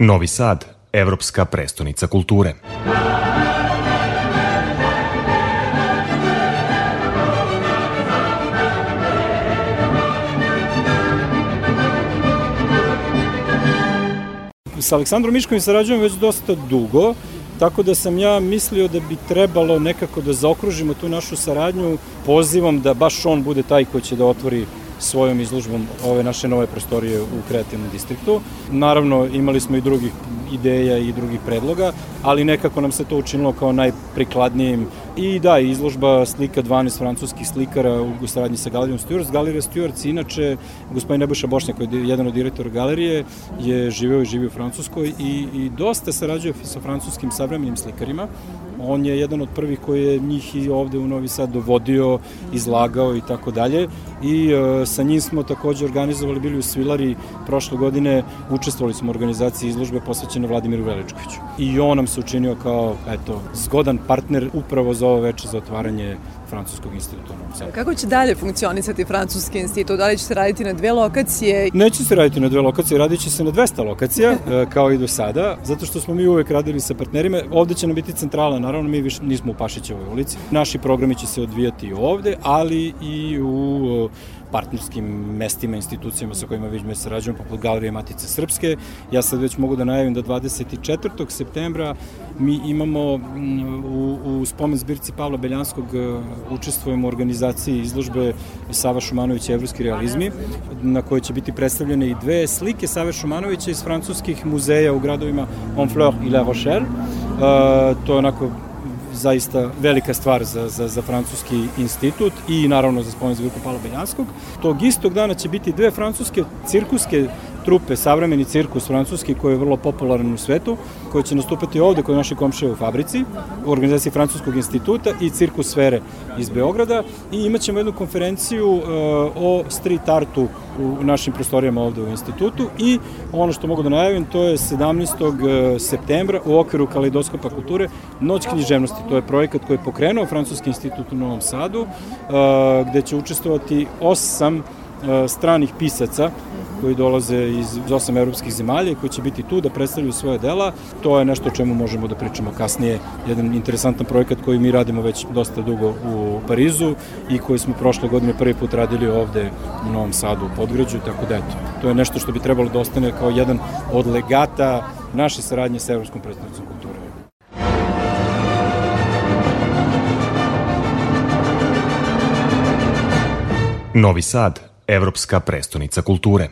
Novi Sad, evropska prestonica kulture. Sa Aleksandrom Miškovim sarađujem već dosta dugo, tako da sam ja mislio da bi trebalo nekako da zaokružimo tu našu saradnju pozivom da baš on bude taj ko će da otvori svojom izložbom ove naše nove prostorije u kreativnom distriktu. Naravno, imali smo i drugih ideja i drugih predloga, ali nekako nam se to učinilo kao najprikladnijim. I da, izložba slika 12 francuskih slikara u saradnji sa Galerijom Stewarts. Galerija Stewarts, inače, gospodin Nebojša Bošnjak, koji je jedan od direktora galerije, je živeo i živio u Francuskoj i, i dosta sarađuje sa francuskim savremenim slikarima. On je jedan od prvih koji je njih i ovde u Novi Sad dovodio, izlagao i tako dalje. I e, sa njim smo takođe organizovali, bili u Svilari prošle godine, učestvovali smo u organizaciji izložbe posvećene Vladimiru Veličkoviću. I on nam se učinio kao, eto, zgodan partner upravo za ovo veče za otvaranje Francuskog instituta u Novom Sadu. Kako će dalje funkcionisati Francuski institut? Da li će se raditi na dve lokacije? Neće se raditi na dve lokacije, radit će se na 200 lokacija, e, kao i do sada, zato što smo mi uvek radili sa partnerima. Ovde će nam biti centrala, naravno mi više nismo u Pašićevoj ulici. Naši programi će se odvijati ovde, ali i u partnerskim mestima, institucijama sa kojima već sarađujemo, poput Galerije Matice Srpske. Ja sad već mogu da najavim da 24. septembra mi imamo u, u spomen zbirci Pavla Beljanskog e, učestvujemo u organizaciji izložbe Sava Šumanovića Evropski realizmi, na kojoj će biti predstavljene i dve slike Save Šumanovića iz francuskih muzeja u gradovima Honfleur i La Rochelle. Uh, to je onako zaista velika stvar za, za, za francuski institut i naravno za spomen zbirku Pala Beljanskog. Tog istog dana će biti dve francuske cirkuske trupe, savremeni cirkus francuski koji je vrlo popularan u svetu, koji će nastupati ovde kod naše komšije u fabrici, u organizaciji Francuskog instituta i cirkus sfere iz Beograda i imaćemo jednu konferenciju uh, o street artu u našim prostorijama ovde u institutu i ono što mogu da najavim to je 17. Uh, septembra u okviru Kaleidoskopa kulture Noć književnosti. To je projekat koji je pokrenuo Francuski institut u Novom Sadu uh, gde će učestvovati osam stranih pisaca koji dolaze iz osam evropskih zemalja koji će biti tu da predstavljaju svoje dela. To je nešto o čemu možemo da pričamo kasnije. Jedan interesantan projekat koji mi radimo već dosta dugo u Parizu i koji smo prošle godine prvi put radili ovde u Novom Sadu u Podgrađu, tako da eto, to je nešto što bi trebalo da ostane kao jedan od legata naše saradnje sa Evropskom predstavnicom kulture. Novi Sad, evropska prestonica kulture.